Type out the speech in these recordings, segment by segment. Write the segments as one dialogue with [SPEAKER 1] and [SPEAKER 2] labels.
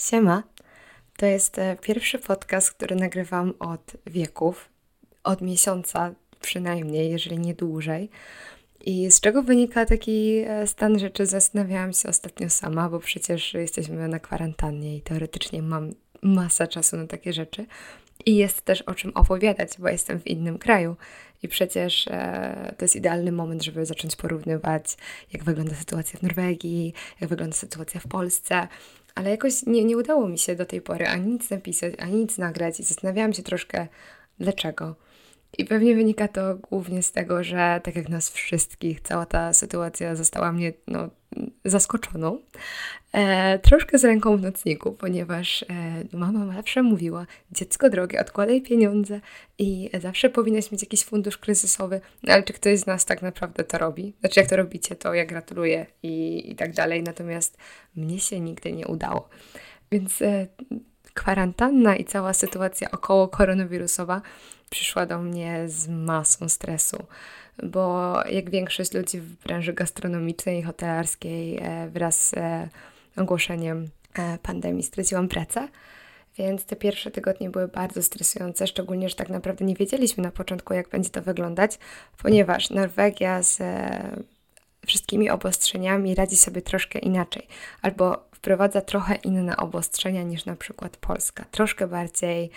[SPEAKER 1] Siema. To jest e, pierwszy podcast, który nagrywam od wieków, od miesiąca przynajmniej, jeżeli nie dłużej. I z czego wynika taki e, stan rzeczy? Zastanawiałam się ostatnio sama, bo przecież jesteśmy na kwarantannie i teoretycznie mam masę czasu na takie rzeczy. I jest też o czym opowiadać, bo jestem w innym kraju. I przecież e, to jest idealny moment, żeby zacząć porównywać, jak wygląda sytuacja w Norwegii, jak wygląda sytuacja w Polsce. Ale jakoś nie, nie udało mi się do tej pory ani nic napisać, ani nic nagrać i zastanawiałam się troszkę, dlaczego. I pewnie wynika to głównie z tego, że tak jak nas wszystkich, cała ta sytuacja została mnie no, zaskoczoną. E, troszkę z ręką w nocniku, ponieważ e, mama zawsze mówiła: Dziecko drogie, odkładaj pieniądze i zawsze powinnaś mieć jakiś fundusz kryzysowy. No, ale czy ktoś z nas tak naprawdę to robi? Znaczy, jak to robicie, to ja gratuluję i, i tak dalej. Natomiast mnie się nigdy nie udało. Więc e, kwarantanna i cała sytuacja około koronawirusowa przyszła do mnie z masą stresu, bo jak większość ludzi w branży gastronomicznej i hotelarskiej e, wraz z e, ogłoszeniem e, pandemii straciłam pracę. Więc te pierwsze tygodnie były bardzo stresujące, szczególnie, że tak naprawdę nie wiedzieliśmy na początku, jak będzie to wyglądać, ponieważ Norwegia z wszystkimi obostrzeniami radzi sobie troszkę inaczej, albo wprowadza trochę inne obostrzenia niż na przykład Polska. Troszkę bardziej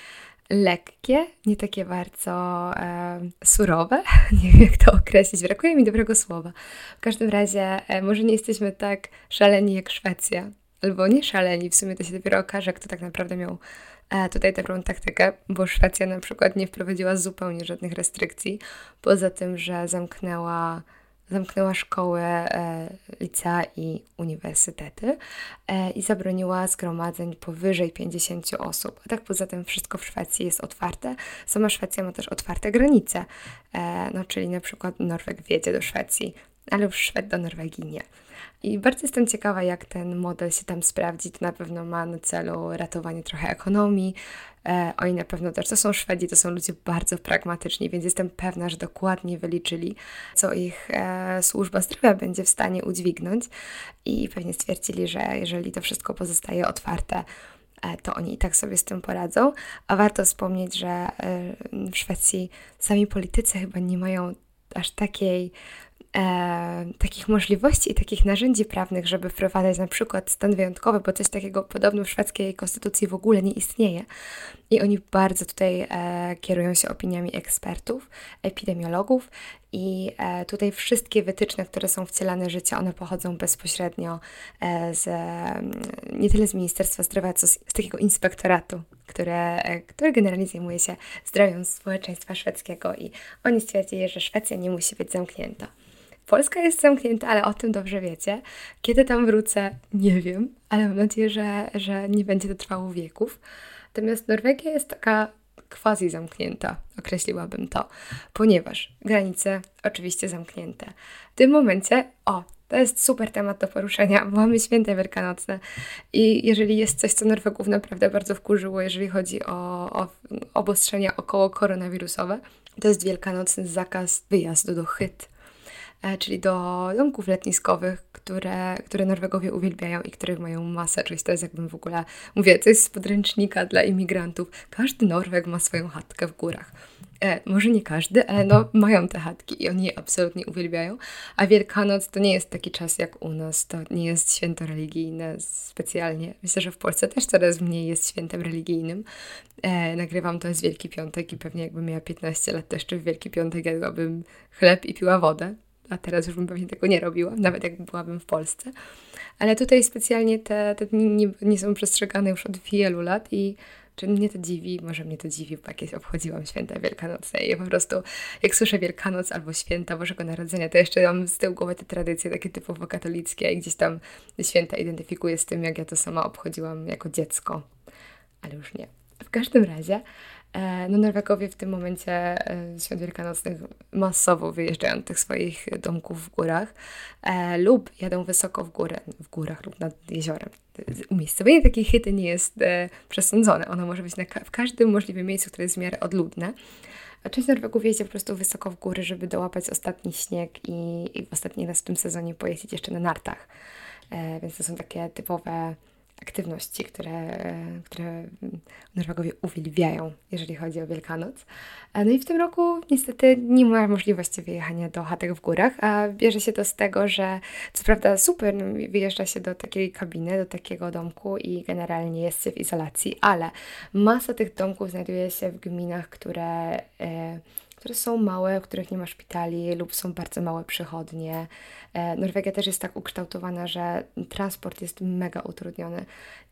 [SPEAKER 1] lekkie, nie takie bardzo e, surowe. Nie wiem, jak to określić, brakuje mi dobrego słowa. W każdym razie, e, może nie jesteśmy tak szaleni jak Szwecja, albo nie szaleni, w sumie to się dopiero okaże, kto tak naprawdę miał e, tutaj taką taktykę, bo Szwecja na przykład nie wprowadziła zupełnie żadnych restrykcji, poza tym, że zamknęła zamknęła szkoły, e, licea i uniwersytety e, i zabroniła zgromadzeń powyżej 50 osób. A tak poza tym wszystko w Szwecji jest otwarte. Sama Szwecja ma też otwarte granice, e, no, czyli na przykład Norweg wjedzie do Szwecji, ale już Szwed do Norwegii nie. I bardzo jestem ciekawa, jak ten model się tam sprawdzi. To na pewno ma na celu ratowanie trochę ekonomii. E, oni na pewno też, to są Szwedzi, to są ludzie bardzo pragmatyczni, więc jestem pewna, że dokładnie wyliczyli, co ich e, służba zdrowia będzie w stanie udźwignąć. I pewnie stwierdzili, że jeżeli to wszystko pozostaje otwarte, e, to oni i tak sobie z tym poradzą. A warto wspomnieć, że e, w Szwecji sami politycy chyba nie mają aż takiej e, takich możliwości i takich narzędzi prawnych, żeby wprowadzać na przykład stan wyjątkowy, bo coś takiego podobno w szwedzkiej konstytucji w ogóle nie istnieje. I oni bardzo tutaj e, kierują się opiniami ekspertów, epidemiologów i e, tutaj wszystkie wytyczne, które są wcielane życia, one pochodzą bezpośrednio e, z, nie tyle z Ministerstwa Zdrowia, co z, z takiego inspektoratu, które, e, który generalnie zajmuje się zdrowiem społeczeństwa szwedzkiego i oni stwierdzili, że Szwecja nie musi być zamknięta. Polska jest zamknięta, ale o tym dobrze wiecie. Kiedy tam wrócę, nie wiem, ale mam nadzieję, że, że nie będzie to trwało wieków. Natomiast Norwegia jest taka quasi zamknięta, określiłabym to, ponieważ granice oczywiście zamknięte. W tym momencie, o, to jest super temat do poruszenia, mamy święta wielkanocne i jeżeli jest coś, co Norwegów naprawdę bardzo wkurzyło, jeżeli chodzi o, o obostrzenia około koronawirusowe, to jest wielkanocny zakaz wyjazdu do Hyt. E, czyli do domków letniskowych, które, które Norwegowie uwielbiają i których mają masę. Czyli to jest jakbym w ogóle, mówię, to jest z podręcznika dla imigrantów. Każdy Norweg ma swoją chatkę w górach. E, może nie każdy, ale no mają te chatki i oni je absolutnie uwielbiają. A Wielkanoc to nie jest taki czas jak u nas, to nie jest święto religijne specjalnie. Myślę, że w Polsce też coraz mniej jest świętem religijnym. E, nagrywam to z Wielki Piątek i pewnie jakbym miała 15 lat, to jeszcze w Wielki Piątek jadłabym chleb i piła wodę a teraz już bym pewnie tego nie robiła, nawet jak byłabym w Polsce. Ale tutaj specjalnie te, te dni nie, nie są przestrzegane już od wielu lat i czy mnie to dziwi? Może mnie to dziwi, bo jakieś obchodziłam święta wielkanocne i po prostu jak słyszę Wielkanoc albo święta Bożego Narodzenia, to jeszcze mam z tyłu głowy te tradycje takie typowo katolickie i gdzieś tam święta identyfikuję z tym, jak ja to sama obchodziłam jako dziecko. Ale już nie. W każdym razie no Norwegowie w tym momencie e, świąt wielkanocnych masowo wyjeżdżają do tych swoich domków w górach e, lub jadą wysoko w górę, w górach lub nad jeziorem. Umiejscowienie takiej chyty nie jest przesądzone. Ono może być na, w każdym możliwym miejscu, które jest w miarę odludne. A część Norwegów jeździ po prostu wysoko w góry, żeby dołapać ostatni śnieg i, i ostatni raz w tym sezonie pojeździć jeszcze na nartach. więc to są takie typowe aktywności, które, które Norwegowie uwielbiają, jeżeli chodzi o Wielkanoc. No i w tym roku niestety nie ma możliwości wyjechania do chatek w górach, a bierze się to z tego, że co prawda super, wyjeżdża się do takiej kabiny, do takiego domku i generalnie jest się w izolacji, ale masa tych domków znajduje się w gminach, które... Które są małe, w których nie ma szpitali lub są bardzo małe przychodnie. E, Norwegia też jest tak ukształtowana, że transport jest mega utrudniony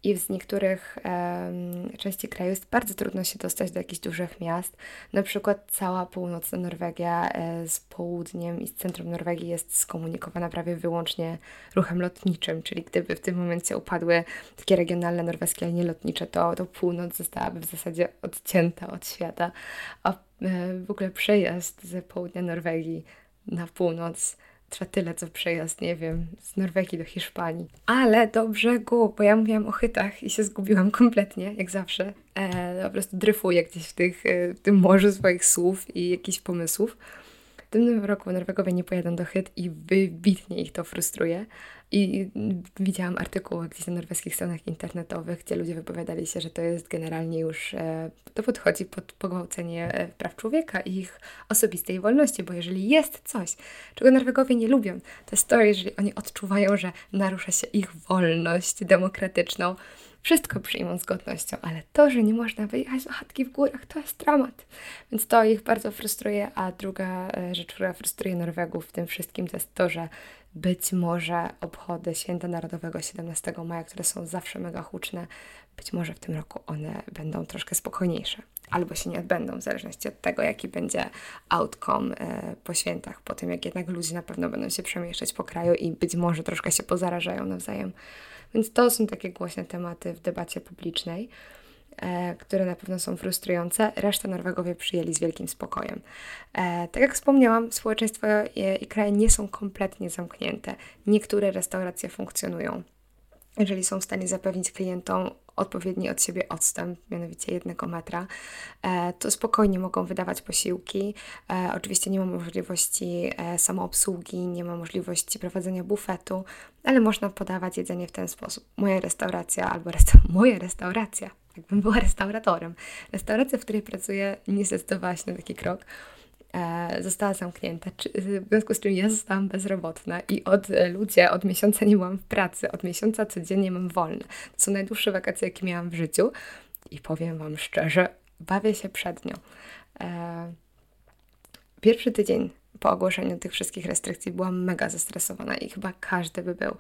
[SPEAKER 1] i z niektórych um, części kraju jest bardzo trudno się dostać do jakichś dużych miast. Na przykład cała północna Norwegia e, z południem i z centrum Norwegii jest skomunikowana prawie wyłącznie ruchem lotniczym, czyli gdyby w tym momencie upadły takie regionalne norweskie linie lotnicze, to, to północ zostałaby w zasadzie odcięta od świata, a w ogóle przejazd ze południa Norwegii na północ trwa tyle, co przejazd, nie wiem, z Norwegii do Hiszpanii. Ale do brzegu, bo ja mówiłam o chytach i się zgubiłam kompletnie, jak zawsze. E, po prostu dryfuję gdzieś w, tych, e, w tym morzu swoich słów i jakichś pomysłów. Tym roku Norwegowie nie pojadą do chyt i wybitnie ich to frustruje. I widziałam artykuły gdzieś na norweskich stronach internetowych, gdzie ludzie wypowiadali się, że to jest generalnie już, e, to podchodzi pod pogwałcenie e, praw człowieka i ich osobistej wolności, bo jeżeli jest coś, czego Norwegowie nie lubią, to jest to, jeżeli oni odczuwają, że narusza się ich wolność demokratyczną, wszystko przyjmą z godnością, ale to, że nie można wyjechać do chatki w górach, to jest dramat. Więc to ich bardzo frustruje, a druga e, rzecz, która frustruje Norwegów w tym wszystkim, to jest to, że być może obchody Święta Narodowego 17 maja, które są zawsze mega huczne, być może w tym roku one będą troszkę spokojniejsze. Albo się nie odbędą, w zależności od tego, jaki będzie outcome e, po świętach, po tym jak jednak ludzie na pewno będą się przemieszczać po kraju i być może troszkę się pozarażają nawzajem. Więc to są takie głośne tematy w debacie publicznej. E, które na pewno są frustrujące. Resztę Norwegowie przyjęli z wielkim spokojem. E, tak jak wspomniałam, społeczeństwo i kraje nie są kompletnie zamknięte. Niektóre restauracje funkcjonują. Jeżeli są w stanie zapewnić klientom odpowiedni od siebie odstęp, mianowicie jednego metra, e, to spokojnie mogą wydawać posiłki. Oczywiście nie ma możliwości samoobsługi, nie ma możliwości prowadzenia bufetu, ale można podawać jedzenie w ten sposób. Moja restauracja albo resta moja restauracja jakbym była restauratorem. Restauracja, w której pracuję, nie zdecydowała się na taki krok. E, została zamknięta, w związku z czym ja zostałam bezrobotna i od e, ludzie od miesiąca nie byłam w pracy, od miesiąca codziennie mam wolne. To są najdłuższe wakacje, jakie miałam w życiu i powiem Wam szczerze, bawię się przed nią. E, pierwszy tydzień po ogłoszeniu tych wszystkich restrykcji byłam mega zestresowana i chyba każdy by był,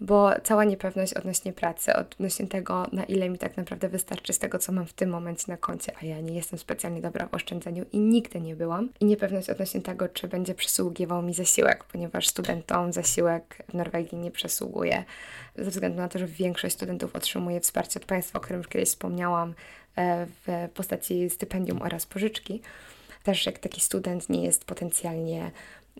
[SPEAKER 1] bo cała niepewność odnośnie pracy, odnośnie tego, na ile mi tak naprawdę wystarczy z tego, co mam w tym momencie na koncie, a ja nie jestem specjalnie dobra w oszczędzaniu i nigdy nie byłam. I niepewność odnośnie tego, czy będzie przysługiwał mi zasiłek, ponieważ studentom zasiłek w Norwegii nie przysługuje, ze względu na to, że większość studentów otrzymuje wsparcie od państwa, o którym już kiedyś wspomniałam, e, w postaci stypendium oraz pożyczki też jak taki student nie jest potencjalnie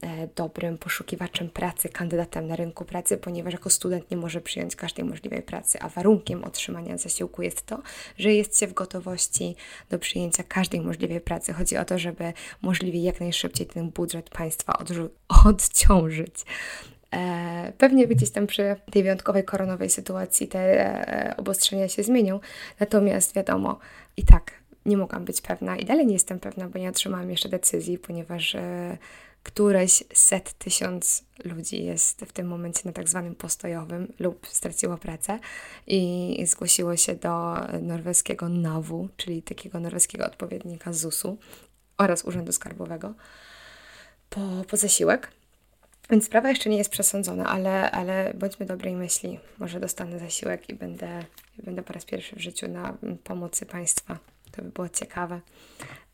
[SPEAKER 1] e, dobrym poszukiwaczem pracy, kandydatem na rynku pracy, ponieważ jako student nie może przyjąć każdej możliwej pracy, a warunkiem otrzymania zasiłku jest to, że jest się w gotowości do przyjęcia każdej możliwej pracy. Chodzi o to, żeby możliwie jak najszybciej ten budżet państwa odciążyć. E, pewnie gdzieś tam przy tej wyjątkowej koronowej sytuacji te e, obostrzenia się zmienią, natomiast wiadomo, i tak nie mogłam być pewna i dalej nie jestem pewna, bo nie otrzymałam jeszcze decyzji, ponieważ e, któreś set tysiąc ludzi jest w tym momencie na tak zwanym postojowym lub straciło pracę i zgłosiło się do norweskiego NAW, czyli takiego norweskiego odpowiednika ZUS-u oraz Urzędu Skarbowego po, po zasiłek. Więc sprawa jeszcze nie jest przesądzona, ale, ale bądźmy dobrej myśli. Może dostanę zasiłek i będę, będę po raz pierwszy w życiu na pomocy państwa to by było ciekawe.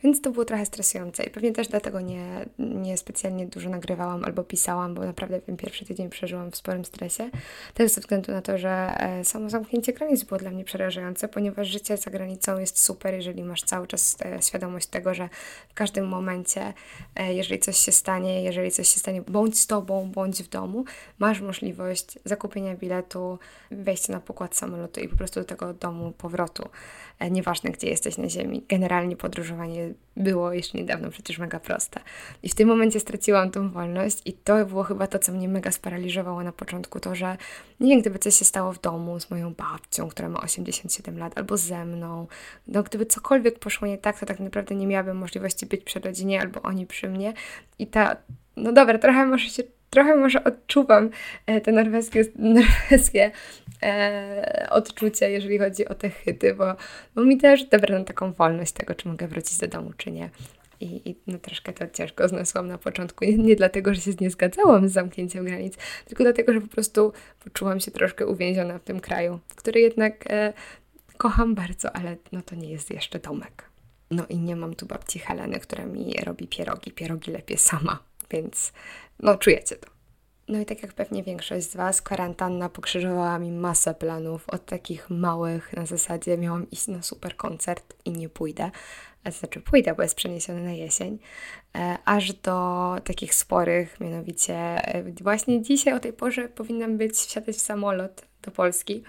[SPEAKER 1] Więc to było trochę stresujące i pewnie też dlatego nie, nie specjalnie dużo nagrywałam albo pisałam, bo naprawdę ten pierwszy tydzień przeżyłam w sporym stresie. Też ze względu na to, że e, samo zamknięcie granic było dla mnie przerażające, ponieważ życie za granicą jest super, jeżeli masz cały czas e, świadomość tego, że w każdym momencie, e, jeżeli coś się stanie, jeżeli coś się stanie, bądź z tobą, bądź w domu, masz możliwość zakupienia biletu, wejścia na pokład samolotu i po prostu do tego domu powrotu. Nieważne, gdzie jesteś na ziemi. Generalnie podróżowanie było jeszcze niedawno przecież mega proste. I w tym momencie straciłam tą wolność i to było chyba to, co mnie mega sparaliżowało na początku, to, że nie wiem, gdyby coś się stało w domu z moją babcią, która ma 87 lat, albo ze mną, no gdyby cokolwiek poszło nie tak, to tak naprawdę nie miałabym możliwości być przy rodzinie, albo oni przy mnie i ta, no dobra, trochę może się trochę może odczuwam e, te norweskie, norweskie e, odczucia, jeżeli chodzi o te chyty, bo, bo mi też dobrano taką wolność tego, czy mogę wrócić do domu, czy nie. I, I, no troszkę to ciężko zniosłam na początku. Nie, nie, dlatego, że się nie zgadzałam z zamknięciem granic, tylko dlatego, że po prostu poczułam się troszkę uwięziona w tym kraju, który jednak e, kocham bardzo, ale no to nie jest jeszcze domek. No i nie mam tu babci Heleny, która mi robi pierogi. Pierogi lepiej sama, więc no czujecie to. No i tak jak pewnie większość z Was, kwarantanna pokrzyżowała mi masę planów, od takich małych na zasadzie miałam iść na super koncert i nie pójdę, znaczy pójdę, bo jest przeniesiony na jesień, e, aż do takich sporych, mianowicie e, właśnie dzisiaj o tej porze powinnam być, wsiadać w samolot do Polski,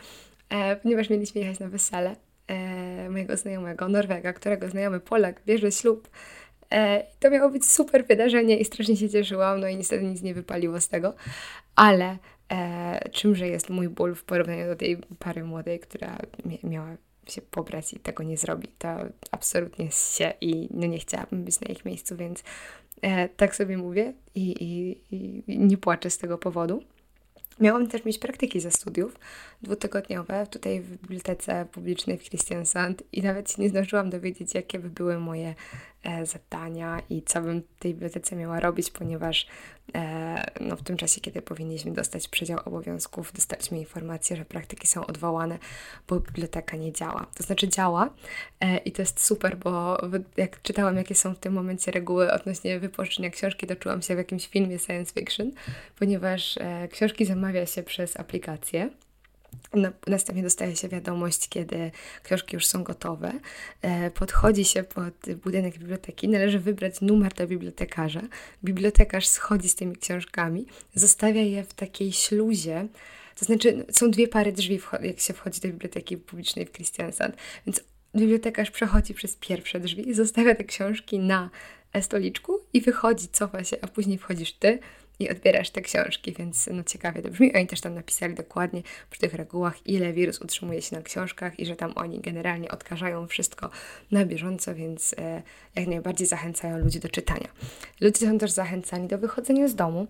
[SPEAKER 1] e, ponieważ mieliśmy jechać na wesele mojego znajomego, Norwega, którego znajomy Polak bierze ślub to miało być super wydarzenie i strasznie się cieszyłam, no i niestety nic nie wypaliło z tego, ale e, czymże jest mój ból w porównaniu do tej pary młodej, która miała się pobrać i tego nie zrobi. To absolutnie się i no nie chciałabym być na ich miejscu, więc e, tak sobie mówię i, i, i nie płaczę z tego powodu. Miałam też mieć praktyki ze studiów dwutygodniowe tutaj w bibliotece publicznej w Christiansand i nawet się nie zdążyłam dowiedzieć, jakie by były moje e, zadania i co bym w tej bibliotece miała robić, ponieważ e, no, w tym czasie, kiedy powinniśmy dostać przedział obowiązków, dostaliśmy informację, że praktyki są odwołane, bo biblioteka nie działa. To znaczy działa e, i to jest super, bo jak czytałam, jakie są w tym momencie reguły odnośnie wypożyczenia książki, to czułam się w jakimś filmie science fiction, ponieważ e, książki zamawia się przez aplikację. Następnie dostaje się wiadomość, kiedy książki już są gotowe. E, podchodzi się pod budynek biblioteki, należy wybrać numer do bibliotekarza. Bibliotekarz schodzi z tymi książkami, zostawia je w takiej śluzie. To znaczy, są dwie pary drzwi, jak się wchodzi do biblioteki publicznej w Christiansand, więc bibliotekarz przechodzi przez pierwsze drzwi, zostawia te książki na stoliczku i wychodzi, cofa się, a później wchodzisz ty i odbierasz te książki, więc no ciekawie to brzmi. Oni też tam napisali dokładnie przy tych regułach, ile wirus utrzymuje się na książkach i że tam oni generalnie odkażają wszystko na bieżąco, więc e, jak najbardziej zachęcają ludzi do czytania. Ludzie są też zachęcani do wychodzenia z domu,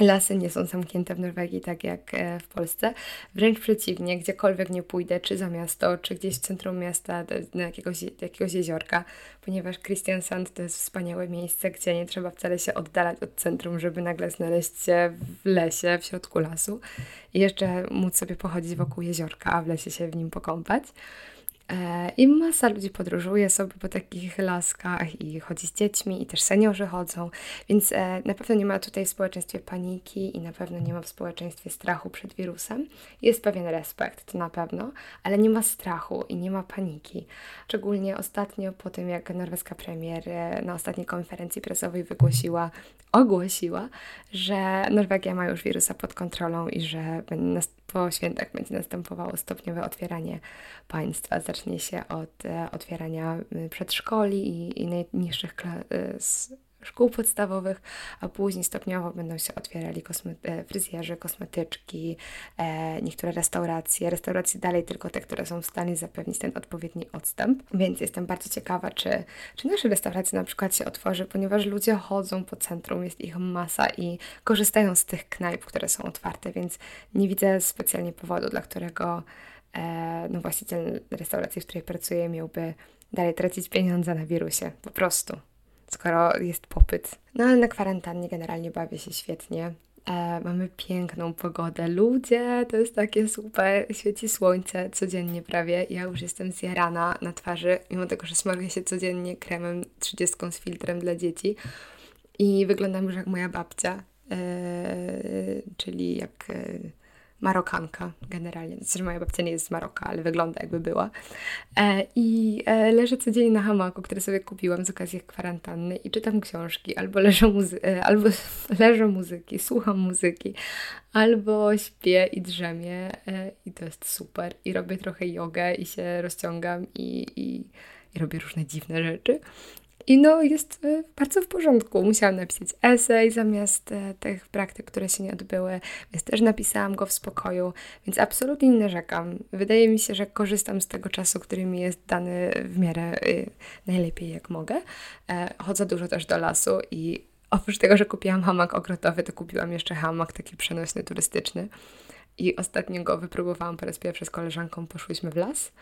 [SPEAKER 1] Lasy nie są zamknięte w Norwegii tak jak e, w Polsce. Wręcz przeciwnie, gdziekolwiek nie pójdę, czy za miasto, czy gdzieś w centrum miasta, do, jakiegoś, do jakiegoś jeziorka, ponieważ Christiansand to jest wspaniałe miejsce, gdzie nie trzeba wcale się oddalać od centrum, żeby nagle znaleźć się w lesie, w środku lasu i jeszcze móc sobie pochodzić wokół jeziorka, a w lesie się w nim pokąpać. E, I masa ludzi podróżuje sobie po takich laskach i chodzi z dziećmi, i też seniorzy chodzą, więc e, na pewno nie ma tutaj w społeczeństwie paniki i na pewno nie ma w społeczeństwie strachu przed wirusem. Jest pewien respekt, to na pewno, ale nie ma strachu i nie ma paniki. Szczególnie ostatnio po tym, jak norweska premier e, na ostatniej konferencji prasowej wygłosiła, ogłosiła, że Norwegia ma już wirusa pod kontrolą i że po świętach będzie następowało stopniowe otwieranie państwa. Zacznie się od e, otwierania y, przedszkoli i, i najniższych klas, szkół podstawowych, a później stopniowo będą się otwierali kosme e, fryzjerzy, kosmetyczki, e, niektóre restauracje. Restauracje dalej tylko te, które są w stanie zapewnić ten odpowiedni odstęp. Więc jestem bardzo ciekawa, czy, czy nasze restauracje na przykład się otworzy, ponieważ ludzie chodzą po centrum, jest ich masa i korzystają z tych knajp, które są otwarte, więc nie widzę specjalnie powodu, dla którego e, no właściciel restauracji, w której pracuję, miałby dalej tracić pieniądze na wirusie. Po prostu skoro jest popyt. No ale na kwarantannie generalnie bawię się świetnie. E, mamy piękną pogodę. Ludzie, to jest takie super, świeci słońce codziennie prawie. Ja już jestem zjarana na twarzy, mimo tego, że smaruję się codziennie kremem 30 z filtrem dla dzieci. I wyglądam już jak moja babcia, e, czyli jak... E, Marokanka generalnie. Znaczy, moja babcia nie jest z Maroka, ale wygląda jakby była. E, I e, leżę codziennie na hamaku, który sobie kupiłam z okazji kwarantanny i czytam książki, albo leżę, muzy- e, albo leżę muzyki, słucham muzyki, albo śpię i drzemię e, i to jest super. I robię trochę jogę i się rozciągam i, i, i robię różne dziwne rzeczy. I no, jest e, bardzo w porządku. Musiałam napisać esej zamiast e, tych praktyk, które się nie odbyły, więc też napisałam go w spokoju, więc absolutnie nie narzekam. Wydaje mi się, że korzystam z tego czasu, który mi jest dany w miarę y, najlepiej jak mogę. E, chodzę dużo też do lasu i oprócz tego, że kupiłam hamak ogrodowy, to kupiłam jeszcze hamak taki przenośny, turystyczny. I ostatnio go wypróbowałam po raz pierwszy z koleżanką. Poszłyśmy w las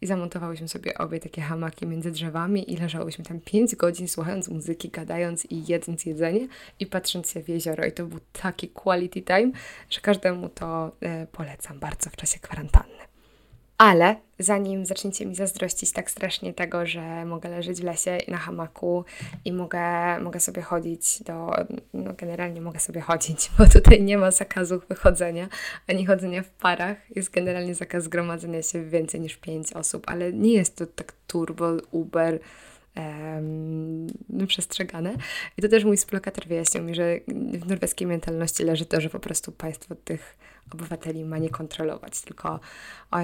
[SPEAKER 1] i zamontowałyśmy sobie obie takie hamaki między drzewami i leżałyśmy tam 5 godzin słuchając muzyki, gadając i jedząc jedzenie i patrząc się w jezioro. I to był taki quality time, że każdemu to e, polecam bardzo w czasie kwarantanny. Ale zanim zaczniecie mi zazdrościć tak strasznie tego, że mogę leżeć w lesie na hamaku i mogę, mogę sobie chodzić do. No, generalnie mogę sobie chodzić, bo tutaj nie ma zakazu wychodzenia ani chodzenia w parach. Jest generalnie zakaz zgromadzenia się więcej niż pięć osób, ale nie jest to tak turbo, Uber. Um, przestrzegane. I to też mój współlokator wyjaśnił mi, że w norweskiej mentalności leży to, że po prostu państwo tych obywateli ma nie kontrolować, tylko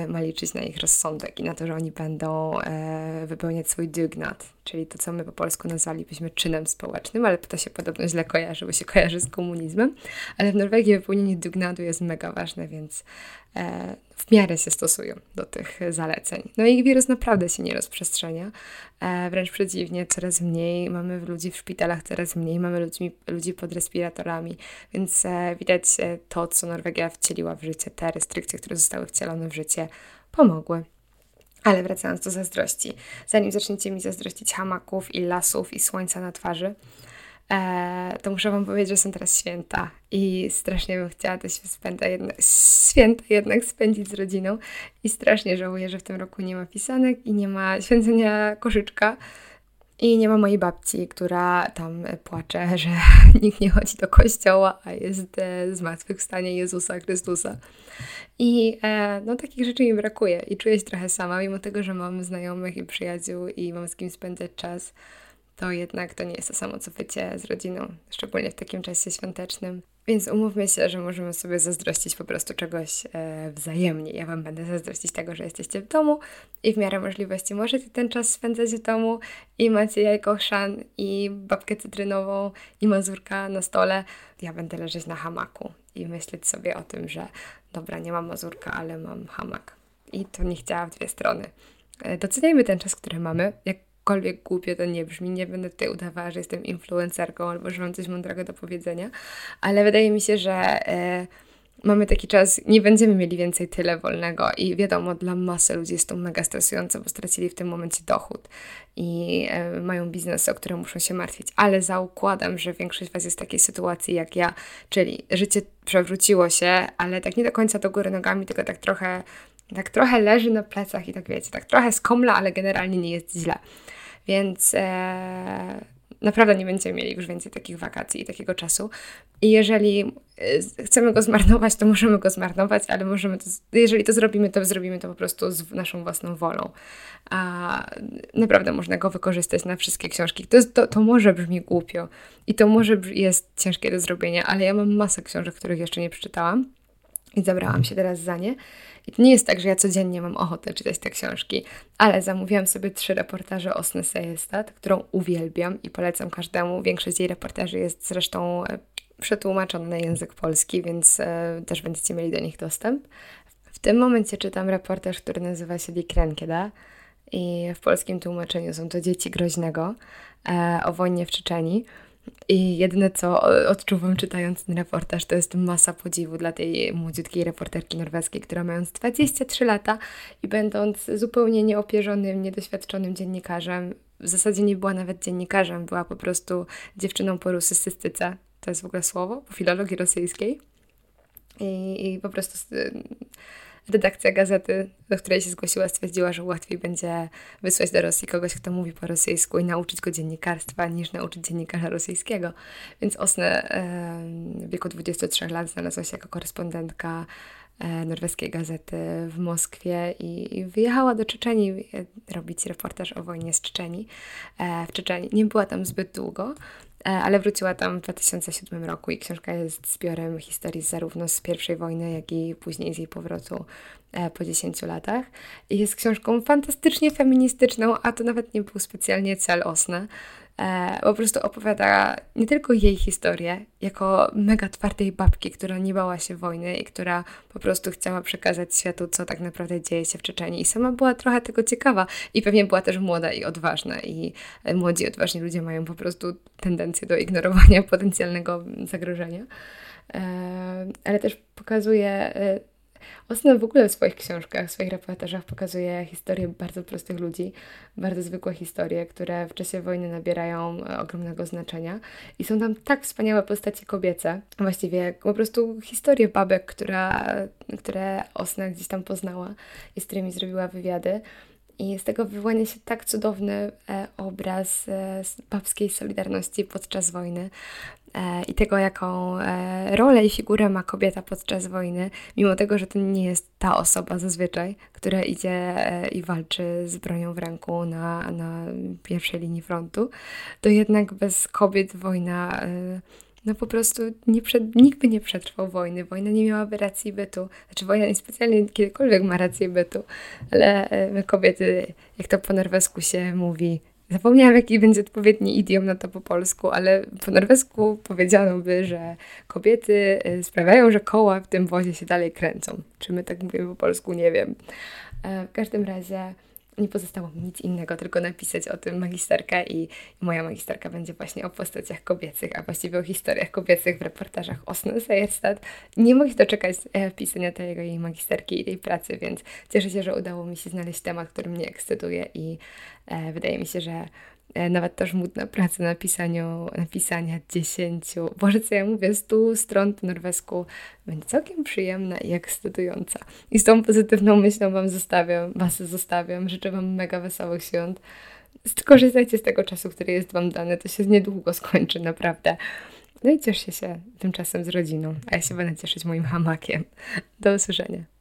[SPEAKER 1] ma liczyć na ich rozsądek i na to, że oni będą e, wypełniać swój dygnat, czyli to, co my po polsku nazwalibyśmy czynem społecznym, ale to się podobno źle kojarzy, bo się kojarzy z komunizmem, ale w Norwegii wypełnienie dygnatu jest mega ważne, więc e, w miarę się stosują do tych zaleceń. No i wirus naprawdę się nie rozprzestrzenia, e, wręcz przeciwnie, coraz mniej mamy ludzi w szpitalach, coraz mniej mamy ludzi, ludzi pod respiratorami, więc e, widać e, to, co Norwegia wcieliła w życie, te restrykcje, które zostały wcielone w życie, pomogły. Ale wracając do zazdrości, zanim zaczniecie mi zazdrościć hamaków i lasów i słońca na twarzy, e, to muszę Wam powiedzieć, że są teraz święta i strasznie bym chciała te święta jednak, święta jednak spędzić z rodziną. I strasznie żałuję, że w tym roku nie ma pisanek i nie ma święcenia koszyczka, i nie ma mojej babci, która tam płacze, że nikt nie chodzi do kościoła, a jest e, zmartwychwstanie Jezusa Chrystusa. I e, no takich rzeczy mi brakuje i czuję się trochę sama, mimo tego, że mam znajomych i przyjaciół i mam z kim spędzać czas, to jednak to nie jest to samo, co bycie z rodziną, szczególnie w takim czasie świątecznym. Więc umówmy się, że możemy sobie zazdrościć po prostu czegoś e, wzajemnie. Ja Wam będę zazdrościć tego, że jesteście w domu i w miarę możliwości możecie ten czas spędzać w domu i macie jajko chrzan i babkę cytrynową i mazurka na stole. Ja będę leżeć na hamaku i myśleć sobie o tym, że dobra, nie mam mazurka, ale mam hamak. I to nie chciała w dwie strony. E, doceniajmy ten czas, który mamy. Jak jakkolwiek głupio to nie brzmi, nie będę tutaj udawała, że jestem influencerką albo że mam coś mądrego do powiedzenia, ale wydaje mi się, że e, mamy taki czas, nie będziemy mieli więcej tyle wolnego i wiadomo, dla masy ludzi jest to mega stresujące, bo stracili w tym momencie dochód i e, mają biznesy, o które muszą się martwić, ale zaukładam, że większość Was jest w takiej sytuacji jak ja, czyli życie przewróciło się, ale tak nie do końca do góry nogami, tylko tak trochę tak trochę leży na plecach i tak wiecie, tak trochę skomla, ale generalnie nie jest źle. Więc e, naprawdę nie będziemy mieli już więcej takich wakacji i takiego czasu. I jeżeli e, chcemy go zmarnować, to możemy go zmarnować, ale możemy to, jeżeli to zrobimy, to zrobimy to po prostu z naszą własną wolą. A naprawdę można go wykorzystać na wszystkie książki. To, to, to może brzmi głupio i to może jest ciężkie do zrobienia, ale ja mam masę książek, których jeszcze nie przeczytałam i zabrałam się teraz za nie. I to nie jest tak, że ja codziennie mam ochotę czytać te książki, ale zamówiłam sobie trzy reportaże Osny Sejestat, którą uwielbiam i polecam każdemu. Większość jej reportaży jest zresztą e, przetłumaczona na język polski, więc e, też będziecie mieli do nich dostęp. W tym momencie czytam reportaż, który nazywa się Die Krenkieda i w polskim tłumaczeniu są to Dzieci Groźnego e, o wojnie w Czeczeni. I jedyne, co odczuwam czytając ten reportaż, to jest masa podziwu dla tej młodziutkiej reporterki norweskiej, która mając 23 lata i będąc zupełnie nieopierzonym, niedoświadczonym dziennikarzem, w zasadzie nie była nawet dziennikarzem, była po prostu dziewczyną po rusystyce, to jest w ogóle słowo, po filologii rosyjskiej. I, i po prostu redakcja gazety, do której się zgłosiła, stwierdziła, że łatwiej będzie wysłać do Rosji kogoś, kto mówi po rosyjsku i nauczyć go dziennikarstwa, niż nauczyć dziennikarza rosyjskiego. Więc Osne w wieku 23 lat znalazła się jako korespondentka e, norweskiej gazety w Moskwie i, wyjechała do Czeczeni e, robić reportaż o wojnie z Czeczeni. E, w Czeczeni nie była tam zbyt długo, ale wróciła tam w 2007 roku i książka jest zbiorem historii zarówno z pierwszej wojny, jak i później z jej powrotu e, po 10 latach. I jest książką fantastycznie feministyczną, a to nawet nie był specjalnie cel Osna. E, po prostu opowiada nie tylko jej historię, jako mega twardej babki, która nie bała się wojny i która po prostu chciała przekazać światu, co tak naprawdę dzieje się w Czeczeniu. I sama była trochę tego ciekawa i pewnie była też młoda i odważna. I e, młodzi, odważni ludzie mają po prostu tendencję do ignorowania potencjalnego zagrożenia. E, ale też pokazuje Osna w ogóle w swoich książkach, w swoich reportażach pokazuje historię bardzo prostych ludzi, bardzo zwykłe historie, które w czasie wojny nabierają e, ogromnego znaczenia. I są tam tak wspaniałe postacie kobiece, właściwie po prostu historie babek, która, które Osna gdzieś tam poznała i z którymi zrobiła wywiady. I z tego wyłania się tak cudowny e, obraz e, babskiej solidarności podczas wojny i tego, jaką e, rolę i figurę ma kobieta podczas wojny, mimo tego, że to nie jest ta osoba zazwyczaj, która idzie e, i walczy z bronią w ręku na, na pierwszej linii frontu, to jednak bez kobiet wojna e, no po prostu nie przed, nikt by nie przetrwał wojny. Wojna nie miałaby racji bytu. Znaczy wojna niespecjalnie kiedykolwiek ma rację bytu, ale e, my kobiety, jak to po norwesku się mówi, Zapomniałam, jaki będzie odpowiedni idiom na to po polsku, ale po norwesku powiedziano by, że kobiety e, sprawiają, że koła w tym wozie się dalej kręcą. Czy my tak mówimy po polsku, nie wiem. E, w każdym razie nie pozostało mi nic innego, tylko napisać o tym magisterkę i moja magisterka będzie właśnie o postaciach kobiecych, a właściwie o historiach kobiecych w reportażach Osny Sejerstad. Nie mogę doczekać e, pisania tej jej magisterki i tej pracy, więc cieszę się, że udało mi się znaleźć temat, który mnie ekscytuje i e, wydaje mi się, że nawet też żmudna praca na pisaniu, napisania 10, boże co ja mówię, 100 stron po norwesku będzie całkiem przyjemna i ekscytująca. I z tą pozytywną myślą Wam zostawiam, Was zostawiam. Życzę Wam mega wesołych świąt. Skorzystajcie z tego czasu, który jest Wam dany, to się niedługo skończy, naprawdę. No i cieszcie się tymczasem z rodziną, a ja się będę cieszyć moim hamakiem. Do usłyszenia.